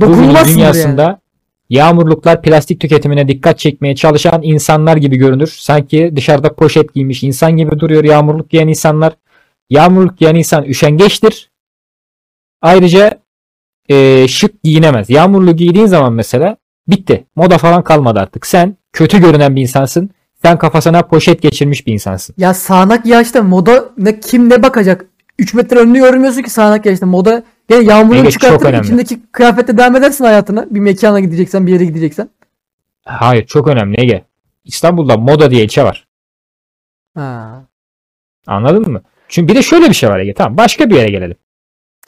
Dokunulmazsındır dünyasında yani. Yağmurluklar plastik tüketimine dikkat çekmeye çalışan insanlar gibi görünür. Sanki dışarıda poşet giymiş insan gibi duruyor yağmurluk giyen insanlar. Yağmurluk giyen insan üşengeçtir. Ayrıca e, şık giyinemez. Yağmurlu giydiğin zaman mesela bitti. Moda falan kalmadı artık. Sen kötü görünen bir insansın. Sen kafasına poşet geçirmiş bir insansın. Ya sağanak yağışta moda ne kim ne bakacak? 3 metre önünü görmüyorsun ki sağanak yağışta. Moda yani yağmurunu Ege, çıkartıp içindeki kıyafetle devam edersin hayatına. Bir mekana gideceksen bir yere gideceksen. Hayır çok önemli Ege. İstanbul'da moda diye ilçe var. Ha. Anladın mı? Çünkü bir de şöyle bir şey var Ege. Tamam başka bir yere gelelim.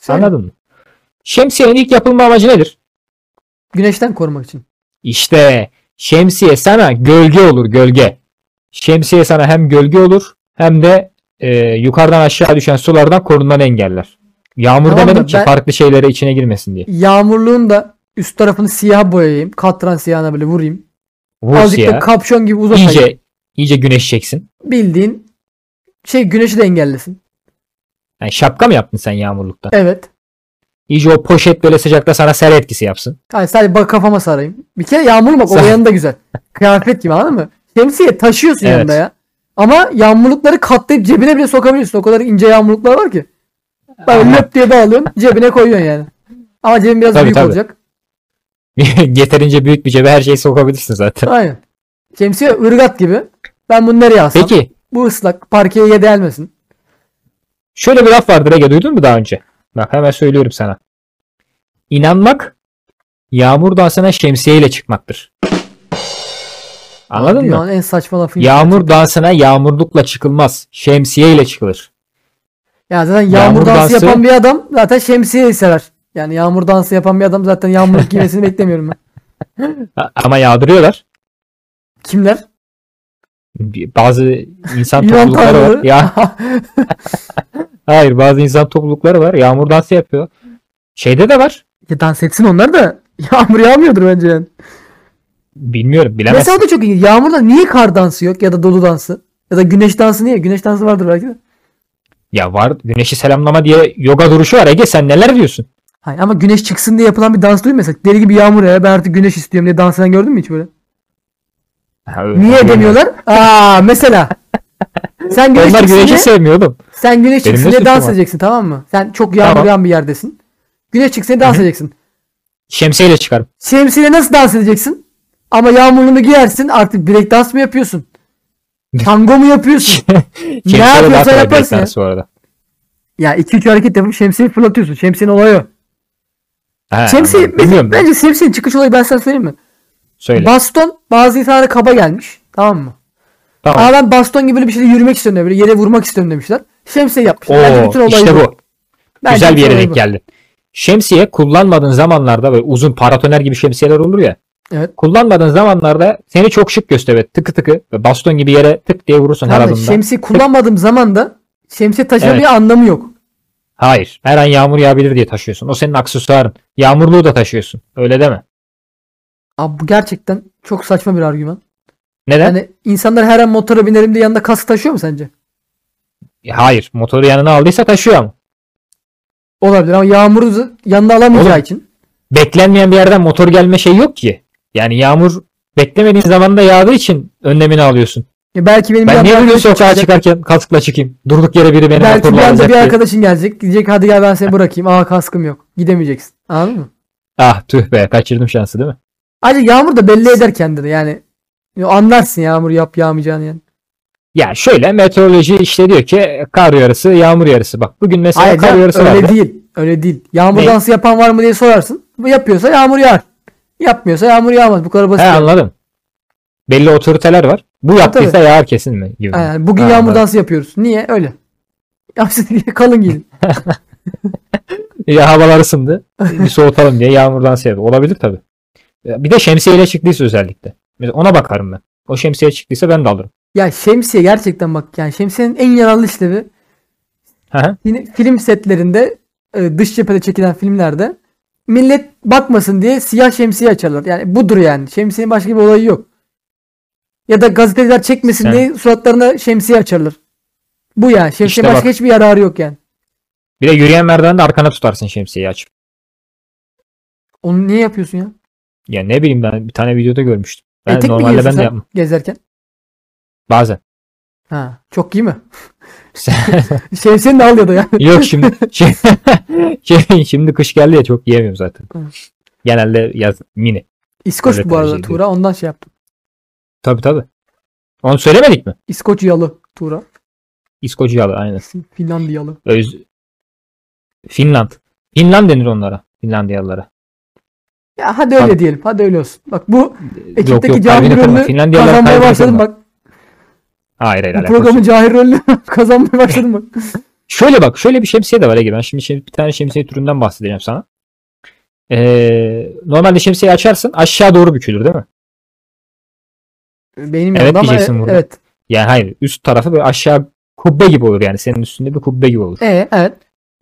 Söyle. Anladın mı? Şemsiyenin ilk yapılma amacı nedir? Güneşten korumak için. İşte şemsiye sana gölge olur gölge. Şemsiye sana hem gölge olur hem de e, yukarıdan aşağı düşen sulardan korunmanı engeller. Yağmur Tamam da demedim ki ben- farklı şeylere içine girmesin diye. Yağmurluğun da üst tarafını siyah boyayayım. Katran siyahına böyle vurayım. Vur Azıcık da siyah. kapşon gibi uzatayım. İyice, iyice güneşeceksin. Bildiğin şey güneşi de engellesin. Yani şapka mı yaptın sen yağmurlukta? Evet. İyice o poşet böyle sıcakta sana ser etkisi yapsın. Hayır sadece bak kafama sarayım. Bir kere yağmurlu bak o yanında güzel. Kıyafet gibi anladın mı? Şemsiye taşıyorsun Evet. yanında ya. Ama yağmurlukları katlayıp cebine bile sokabiliyorsun. O kadar ince yağmurluklar var ki. Böyle löp diye bağlıyorsun cebine koyuyorsun yani. Ama cebin biraz Tabii, büyük tabii. olacak. Yeterince büyük bir cebe her şeyi sokabilirsin zaten. Aynen. Şemsiye ırgat gibi. Ben bunu nereye alsam? Peki Bu ıslak parkeye ye delmesin. şöyle bir laf vardır Ege duydun mu daha önce? Bak hemen söylüyorum sana. İnanmak yağmur dansına şemsiyeyle çıkmaktır. Anladın mı? Dünyanın en saçma lafı. Yağmur dansına yağmurlukla çıkılmaz. Şemsiyeyle çıkılır. Ya zaten yağmur, Yağmur dansı, dansı- yapan bir adam zaten şemsiyeyi sever. Yani yağmur dansı yapan bir adam zaten yağmurluk giymesini beklemiyorum ben. Ama yağdırıyorlar. Kimler? Bazı insan toplulukları var. Ya hayır bazı insan toplulukları var. Yağmur dansı yapıyor. Şeyde de var. Ya dans etsin onlar da yağmur yağmıyordur bence yani. Bilmiyorum bilemezsin. Mesela o da çok ilginç. Yağmurda niye kar dansı yok ya da dolu dansı? Ya da güneş dansı niye? Güneş dansı vardır belki de. Ya var güneşi selamlama diye yoga duruşu var Ege sen neler diyorsun? Hayır ama güneş çıksın diye yapılan bir dans mesela. Deli gibi yağmur ya ben artık güneş istiyorum diye dans eden gördün mü hiç böyle? Ha, öyle. Niye demiyorlar? Aa mesela. Sen güneş Onlar çıksın güneşi diye, sevmiyor oğlum. sen güneş Benim çıksın diye dans var? edeceksin tamam mı? Sen çok yağmur Tamam. yağan bir yerdesin. Güneş çıksın diye dans Hı hı. edeceksin. Şemsiyeyle çıkarım. Şemsiyeyle nasıl dans edeceksin? Ama yağmurluğunu giyersin artık break dans mı yapıyorsun? Tango mu yapıyorsun? Şemsiyeyle daha yapıyorsan yaparsın ya. bu ya 2-3 hareket yapıp şemsiyeyi fırlatıyorsun. Şemsiyenin olayı o. Şemsiye. Bilmiyorum ben. bence şemsiyenin çıkış olayı ben sana söyleyeyim mi? Söyle. Baston bazı insanlara kaba gelmiş. Tamam mı? tamam. Ama ben baston gibi böyle bir şeyle yürümek istiyorum diye, böyle yere vurmak istiyorum demişler. Şemsiye yapmışlar. Bence Oo, bütün olay işte bu. Bence Güzel bir yere denk bu. geldin. Şemsiye kullanmadığın zamanlarda böyle uzun paratoner gibi şemsiyeler olur ya. Evet. Kullanmadığın zamanlarda seni çok şık gösterir. Tıkı tıkı baston gibi yere tık diye vurursun her Tamam da adımda. şemsiye kullanmadığım zaman da şemsiye taşıma Evet. bir anlamı yok. Hayır. Her an yağmur yağabilir diye taşıyorsun. O senin aksesuarın. Yağmurluğu da taşıyorsun. Öyle deme. Abi bu gerçekten çok saçma bir argüman. Neden? Yani insanlar her an motora binerim diye yanında kask taşıyor mu sence? Hayır. Motoru yanına aldıysa taşıyor ama. Olabilir ama yağmuru yanına alamayacağı Oğlum, için. Beklenmeyen bir yerden motor gelme şey yok ki. Yani yağmur beklemediğin zamanda yağdığı için önlemini alıyorsun. Ya belki benim Ben niye bugün sokağa çıkarken kaskla çıkayım? Durduk yere biri beni Belki bir anda bir diye. arkadaşın gelecek. Diyecek hadi gel ben seni bırakayım. Aa kaskım yok. Gidemeyeceksin. Anladın mı? Ah tüh be kaçırdım şansı değil mi? Ayrıca yağmur da belli eder kendini yani. Ya Anlarsın yağmur yap yağmayacağını yani. Ya şöyle meteoroloji işte diyor ki kar yarısı yağmur yarısı. Bak bugün mesela Hayır kar yarısı öyle vardı. değil. Öyle değil. Yağmur Ne? dansı yapan var mı diye sorarsın. Yapıyorsa yağmur yağar. Yapmıyorsa yağmur yağmaz. Bu kadar basit. He yani. anladım. Belli otoriteler var. Bu yaptıysa yağar kesin mi? Gibi. Yani bugün Ha, yağmur anladım. dansı yapıyoruz. Niye? Öyle. Yapsın diye kalın giyin. Ya havalar ısındı. bir soğutalım diye yağmur dansı yapıyor. Olabilir tabii. Bir de şemsiyeyle çıktıysa özellikle. Mesela ona bakarım ben. O şemsiye çıktıysa ben de alırım. Ya şemsiye gerçekten bak yani şemsiyenin en yararlı işlevi yine film setlerinde e, dış cephede çekilen filmlerde millet bakmasın diye siyah şemsiye açarlar. Yani budur yani. Şemsiyenin başka bir olayı yok. Ya da gazeteciler çekmesin Sen- diye suratlarına şemsiye açarlar. Bu yani. Şemsiye İşte başka bak. hiçbir yararı yok yani. Bir de yürüyen merdivende arkana tutarsın şemsiyeyi açıp. Onu niye yapıyorsun ya? Ya ne bileyim ben bir tane videoda görmüştüm. Ben Etek normalde ben de yapmam. gezerken? Bazen. Ha, çok iyi mi? Şemsiyenin de alıyordu yani. Yok şimdi şey, şey- şimdi kış geldi ya çok yiyemiyorum zaten. Genelde yaz mini. İskoç Öyle bu arada tercih Tuğra. Ondan şey yaptım. Tabii tabii. Onu söylemedik mi? İskoç yalı Tuğra. İskoç yalı aynen. Finlandiyalı. Öz... Finland. Finland denir onlara. Finlandiyalılara. Ya hadi öyle Tabii. diyelim. Hadi öyle olsun. Bak bu ekipteki yok kırma. rolünü Finlandiyalılar kazanmaya başladım bak. Hayır hayır Bu programın cahil rolünü kazanmaya başladım bak. Şöyle bak şöyle bir şemsiye de var Ege. Ben şimdi şey- bir tane şemsiye türünden bahsedeceğim sana. Ee, normalde şemsiyeyi açarsın aşağı doğru bükülür değil mi? Benim Evet ama diyeceksin burada. evet. Yani hayır üst tarafı böyle aşağı kubbe gibi olur yani senin üstünde bir kubbe gibi olur. E, evet.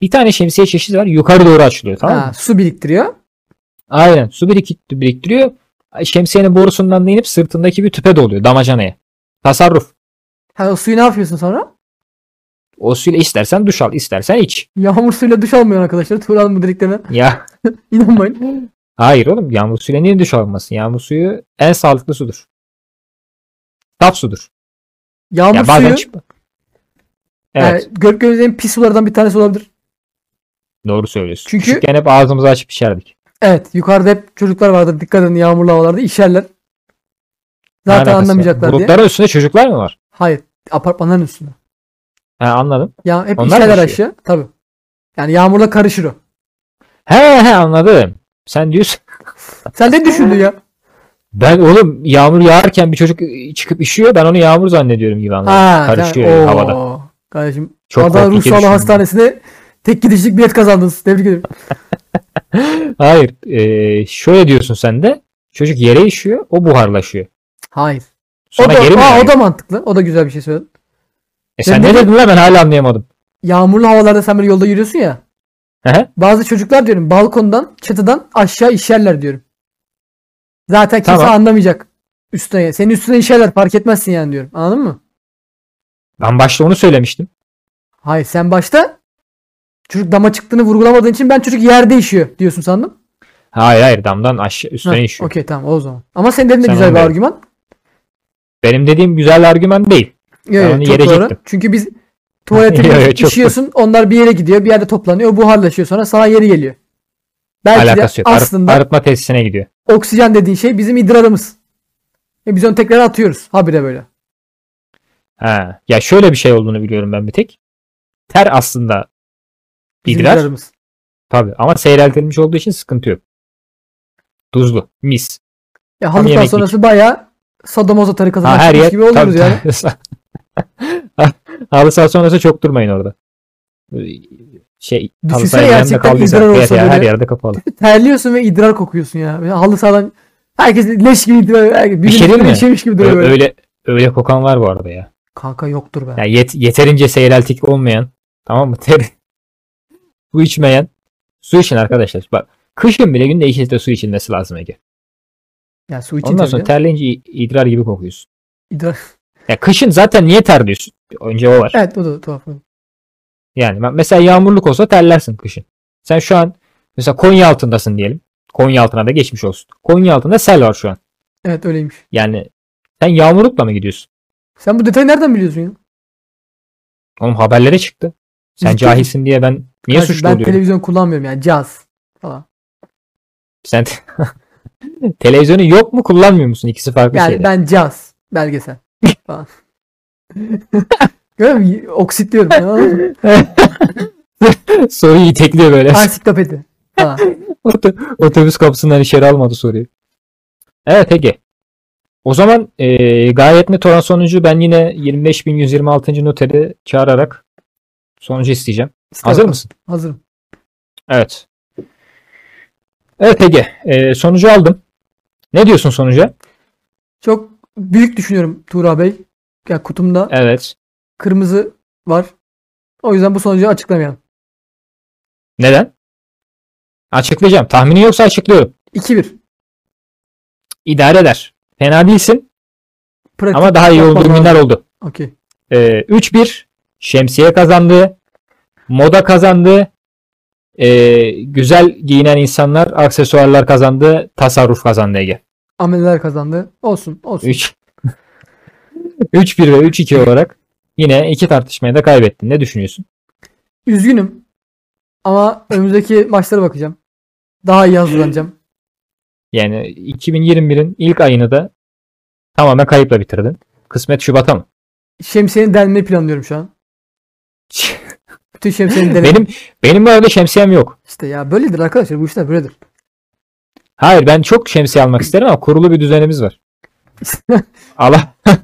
Bir tane şemsiye çeşidi var yukarı doğru açılıyor tamam mı? Ha, su biriktiriyor. Aynen su birik- biriktiriyor. Şemsiyenin borusundan da inip sırtındaki bir tüpe doluyor damacanaya. Tasarruf. Ha, o suyu ne yapıyorsun sonra? O suyla istersen duş al istersen iç. Yağmur suyuyla duş almıyor arkadaşlar. Tuğra'nın bu dediklerine Ya inanmayın. hayır oğlum yağmur suyuyla niye duş almasın? Yağmur suyu en sağlıklı sudur. Saf sudur. Yağmur Ya bazen suyu çık- Evet yani görüp gördüğüm pis sulardan bir tanesi olabilir. doğru söylüyorsun. Çünkü- Küçükken hep ağzımızı açıp içerdik. Evet. Yukarıda hep çocuklar vardır. Dikkat edin yağmurlu havalarda işerler. Ne Zaten alakası var? anlamayacaklar diye. Bulutların üstünde çocuklar mı var? Hayır. Apartmanların üstünde. Ha anladım. Ya hep Onlar taşıyor. aşağı. Tabii. Yani yağmurla karışır o. He he anladım. Sen diyorsun. Sen ne düşündün ya? Ben oğlum yağmur yağarken bir çocuk çıkıp işiyor. Ben onu yağmur zannediyorum gibi anladım. Ha, Karışıyor sen- havada. Kardeşim Çok Adana Ruh Sağlığı. Hastanesi'ne tek gidişlik bilet kazandınız. Tebrik ederim. Hayır. e, şöyle diyorsun sen de. Çocuk yere işiyor. O buharlaşıyor. Hayır. Sonra o da, geri mi aa, o da mantıklı. O da güzel bir şey söyledin. E sen ne de- dedin lan ben hala anlayamadım. Yağmurlu havalarda sen böyle yolda yürüyorsun ya. He? Bazı çocuklar diyorum balkondan, çatıdan aşağı işerler diyorum. Zaten kimse Tamam. anlamayacak. Üstüne. Senin üstüne işerler fark etmezsin yani diyorum. Anladın mı? Ben başta onu söylemiştim. Hayır sen başta çocuk dama çıktığını vurgulamadığın için ben çocuk yerde işiyor diyorsun sandım. Hayır hayır damdan aşağı Ha, üstüne işiyor. Okey tamam o zaman. Ama senin dediğin de Sen güzel bir argüman. Benim dediğim güzel argüman değil. Yo, Ben yo, onu çok yerecektim. doğru. Çünkü biz tuvalete Yo, işiyorsun onlar bir yere gidiyor bir yerde toplanıyor buharlaşıyor sonra sana yeri geliyor. Belki Alakası de yok. Ar- aslında arıtma tesisine gidiyor. oksijen dediğin şey bizim idrarımız. E biz onu tekrar atıyoruz habire böyle. Ha. Ya şöyle bir şey olduğunu biliyorum ben bir tek. Ter aslında Bizim idrar. idrarımız. Tabii ama seyreltilmiş olduğu için sıkıntı yok. Tuzlu. Mis. Ya yemeklik. sonrası bayağı Ha, her çıkmış yer gibi oluyoruz tabii, yani. Halı saha sonrası çok durmayın orada. Şey, halı saha kaldıysa idrar her, olsa her böyle. yerde kapalı. Terliyorsun ve idrar kokuyorsun ya. Böyle halı sahadan herkes leş gibi idrar. Herkes, Bir şey mi? işemiş gibi duruyor Ö- böyle. öyle öyle kokan var bu arada ya. Kanka yoktur be. Yani yet- yeterince seyreltik olmayan tamam mı? Ter su içmeyen su için arkadaşlar. Bak kışın bile günde iki litre su içilmesi lazım Ege. Ya su için Ondan sonra terleyince i- idrar gibi kokuyorsun. İdrar. Ya kışın zaten niye terliyorsun? Önce o var. Evet o da tuhaf. Yani ben- mesela yağmurluk olsa terlersin kışın. Sen şu an mesela Konya altındasın diyelim. Konya altına da geçmiş olsun. Konya altında sel var şu an. Evet öyleymiş. Yani sen yağmurlukla mı gidiyorsun? Sen bu detayı nereden biliyorsun ya? Oğlum haberlere çıktı. Sen Ciddi cahilsin diye ben niye Kardeşim, suçlu ben oluyorum? televizyon kullanmıyorum yani caz falan. Sen televizyonu yok mu kullanmıyor musun? İkisi farklı Yani şeyler. ben caz belgesel falan. Görüyor musun? Oksitliyorum. Soruyu itekliyor böyle. Ansiklopedi. Otobüs kapısından içeri almadı soruyu. Evet Ege. O zaman e, gayet net olan sonucu ben yine 25.126. noteri çağırarak sonucu isteyeceğim. İşte Hazır bakalım. mısın? Hazırım. Evet. Evet Ege. e, sonucu aldım. Ne diyorsun sonuca? Çok büyük düşünüyorum Tuğra Bey. Ya kutumda Evet. kırmızı var. O yüzden bu sonucu açıklamayalım. Neden? Açıklayacağım. Tahmini yoksa açıklıyorum. 2-1. İdare eder. Fena değilsin Pratik ama daha iyi yapmam olduğu lazım. günler oldu. Okey. Ee, 3-1 şemsiye kazandı. Moda kazandı. Ee, güzel giyinen insanlar, aksesuarlar kazandı. Tasarruf kazandı Ege. Ameliler kazandı. Olsun. Olsun. 3 3-1 ve 3-2 olarak yine iki tartışmayı da kaybettin. Ne düşünüyorsun? Üzgünüm. Ama önümüzdeki maçlara bakacağım. Daha iyi hazırlanacağım. Yani 2021'in ilk ayını da tamamen kayıpla bitirdin. Kısmet Şubat'a mı? Şemsiyenin delmeyi planlıyorum şu an. Bütün şemsiyenin delmeyi. benim benim arada şemsiyem yok. İşte ya böyledir arkadaşlar. Bu işler böyledir. Hayır ben çok şemsiye almak isterim ama kurulu bir düzenimiz var. Allah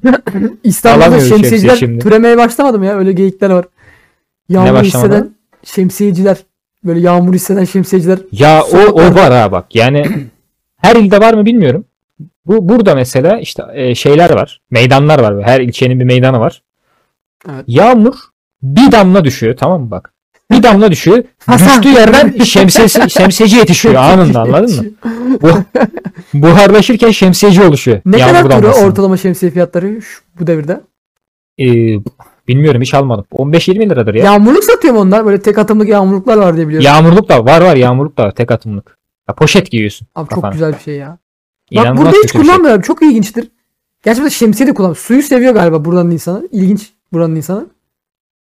İstanbul'da Alamıyoruz şemsiyeciler şemsiye şimdi. türemeye başlamadı mı ya? Öyle geyikler var. Yağmur başlamadı? hisseden şemsiyeciler. Böyle yağmur hisseden şemsiyeciler. Ya o, o Sokaklarda- var ha bak. Yani her ilde var mı bilmiyorum. Bu burada mesela işte e, şeyler var. Meydanlar var. Her ilçenin bir meydanı var. Evet. Yağmur bir damla düşüyor tamam mı bak. Bir damla düşüyor. Hasan. Düştüğü yerden şemsiyesi, şemsiyeci yetişiyor anında anladın mı? Bu, buharlaşırken şemsiyeci oluşuyor. Ne kadar duruyor ortalama şemsiye fiyatları şu, bu devirde? Ee, bilmiyorum hiç almadım. 15-20 liradır ya. Yağmurluk satıyor mu onlar? Böyle tek atımlık yağmurluklar var diye biliyorum. Yağmurluk da var var yağmurluk da var tek atımlık. Ya poşet giyiyorsun. Abi çok kafana. güzel bir şey ya. Bak İnanılmaz burada hiç şey. kullanmıyorum. Çok ilginçtir. Gerçi burada şemsiye de kullanmıyor. Suyu seviyor galiba buranın insanı. İlginç buranın insanı.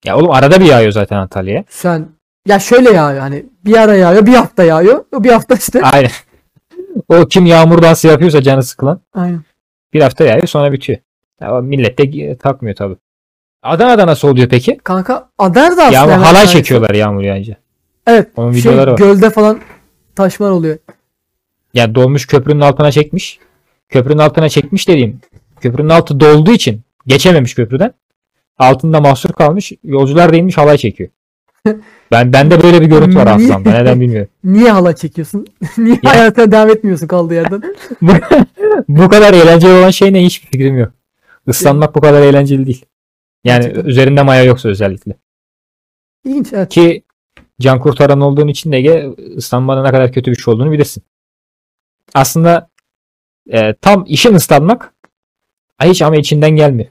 Ya oğlum arada bir yağıyor zaten Antalya'ya. Sen ya şöyle yağıyor hani bir ara yağıyor bir hafta yağıyor. O bir hafta işte. Aynen. o kim yağmur dansı yapıyorsa canı sıkılan Aynen. bir hafta yağıyor sonra bitiyor. Ya millet de takmıyor tabi. Adana'da nasıl oluyor peki? Kanka Adar da aslında. Yağmur halay aynısı. çekiyorlar yağmur yağınca. Evet. Onun şey, videoları var. gölde falan taşmalar oluyor. Yani dolmuş köprünün altına çekmiş. Köprünün altına çekmiş dediğim. Köprünün altı dolduğu için geçememiş köprüden. Altında mahsur kalmış. Yolcular da inmiş halay çekiyor. Ben bende böyle bir görüntü var hafızamda. Neden bilmiyorum. Niye halay çekiyorsun? Niye Ya. hayatına devam etmiyorsun kaldığı yerden? bu, bu kadar eğlenceli olan şey ne hiçbir fikrim yok. Islanmak bu kadar eğlenceli değil. Yani Gerçekten. üzerinde maya yoksa özellikle. İlginç evet. Ki can kurtaran olduğun için de Ege ıslanmanın ne kadar kötü bir şey olduğunu bilirsin. Aslında e, tam işin ıslanmak ay hiç ama içinden gelmiyor.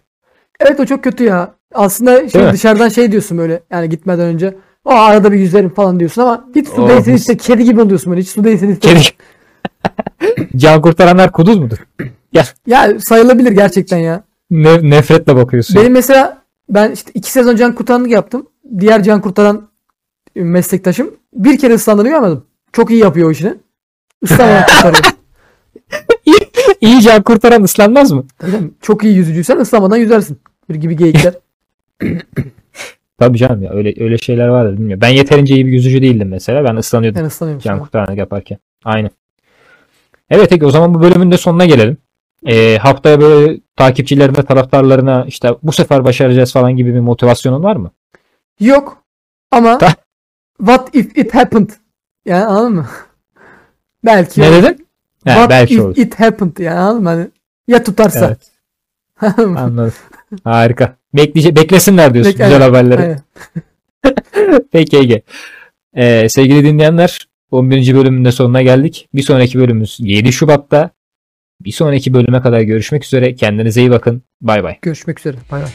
Evet o çok kötü ya. Aslında şimdi dışarıdan şey diyorsun böyle yani gitmeden önce o arada bir yüzerim falan diyorsun ama hiç su değilsin işte kedi gibi oluyorsun böyle hiç su değilsin işte. Kedi. can kurtaranlar kuduz mudur? Ya sayılabilir gerçekten ya. Ne, nefretle bakıyorsun. Benim mesela ben işte iki sezon can kurtaranlık yaptım. Diğer can kurtaran meslektaşım bir kere ıslandığını görmedim. Çok iyi yapıyor o işini. Islanmadan kurtarıyor. İyi can kurtaran ıslanmaz mı? Canım, Çok iyi yüzücüysen ıslanmadan yüzersin. Bir gibi geyikler. Tabii canım ya öyle öyle şeyler vardır bilmiyorum. Ben yeterince iyi bir yüzücü değildim mesela. Ben ıslanıyordum. Ben ıslanıyorum Can kurtaranlık yaparken. Aynen. Evet peki o zaman bu bölümün de sonuna gelelim. Ee, haftaya böyle takipçilerine, taraftarlarına işte bu sefer başaracağız falan gibi bir motivasyonun var mı? Yok. Ama what if it happened? Yani anladın mı? Belki. Ne dedin? He, What belki if olur. it happened? Yani anladın mı? Hani ya tutarsa. Evet, anladım. Harika. Bekleyece beklesinler diyorsun Bek- güzel aynen, haberleri. Aynen. Peki Ege. Ee, sevgili dinleyenler 11. bölümün de sonuna geldik. Bir sonraki bölümümüz 7 Şubat'ta. Bir sonraki bölüme kadar görüşmek üzere. Kendinize iyi bakın. Bay bay. Görüşmek üzere. Bay bay.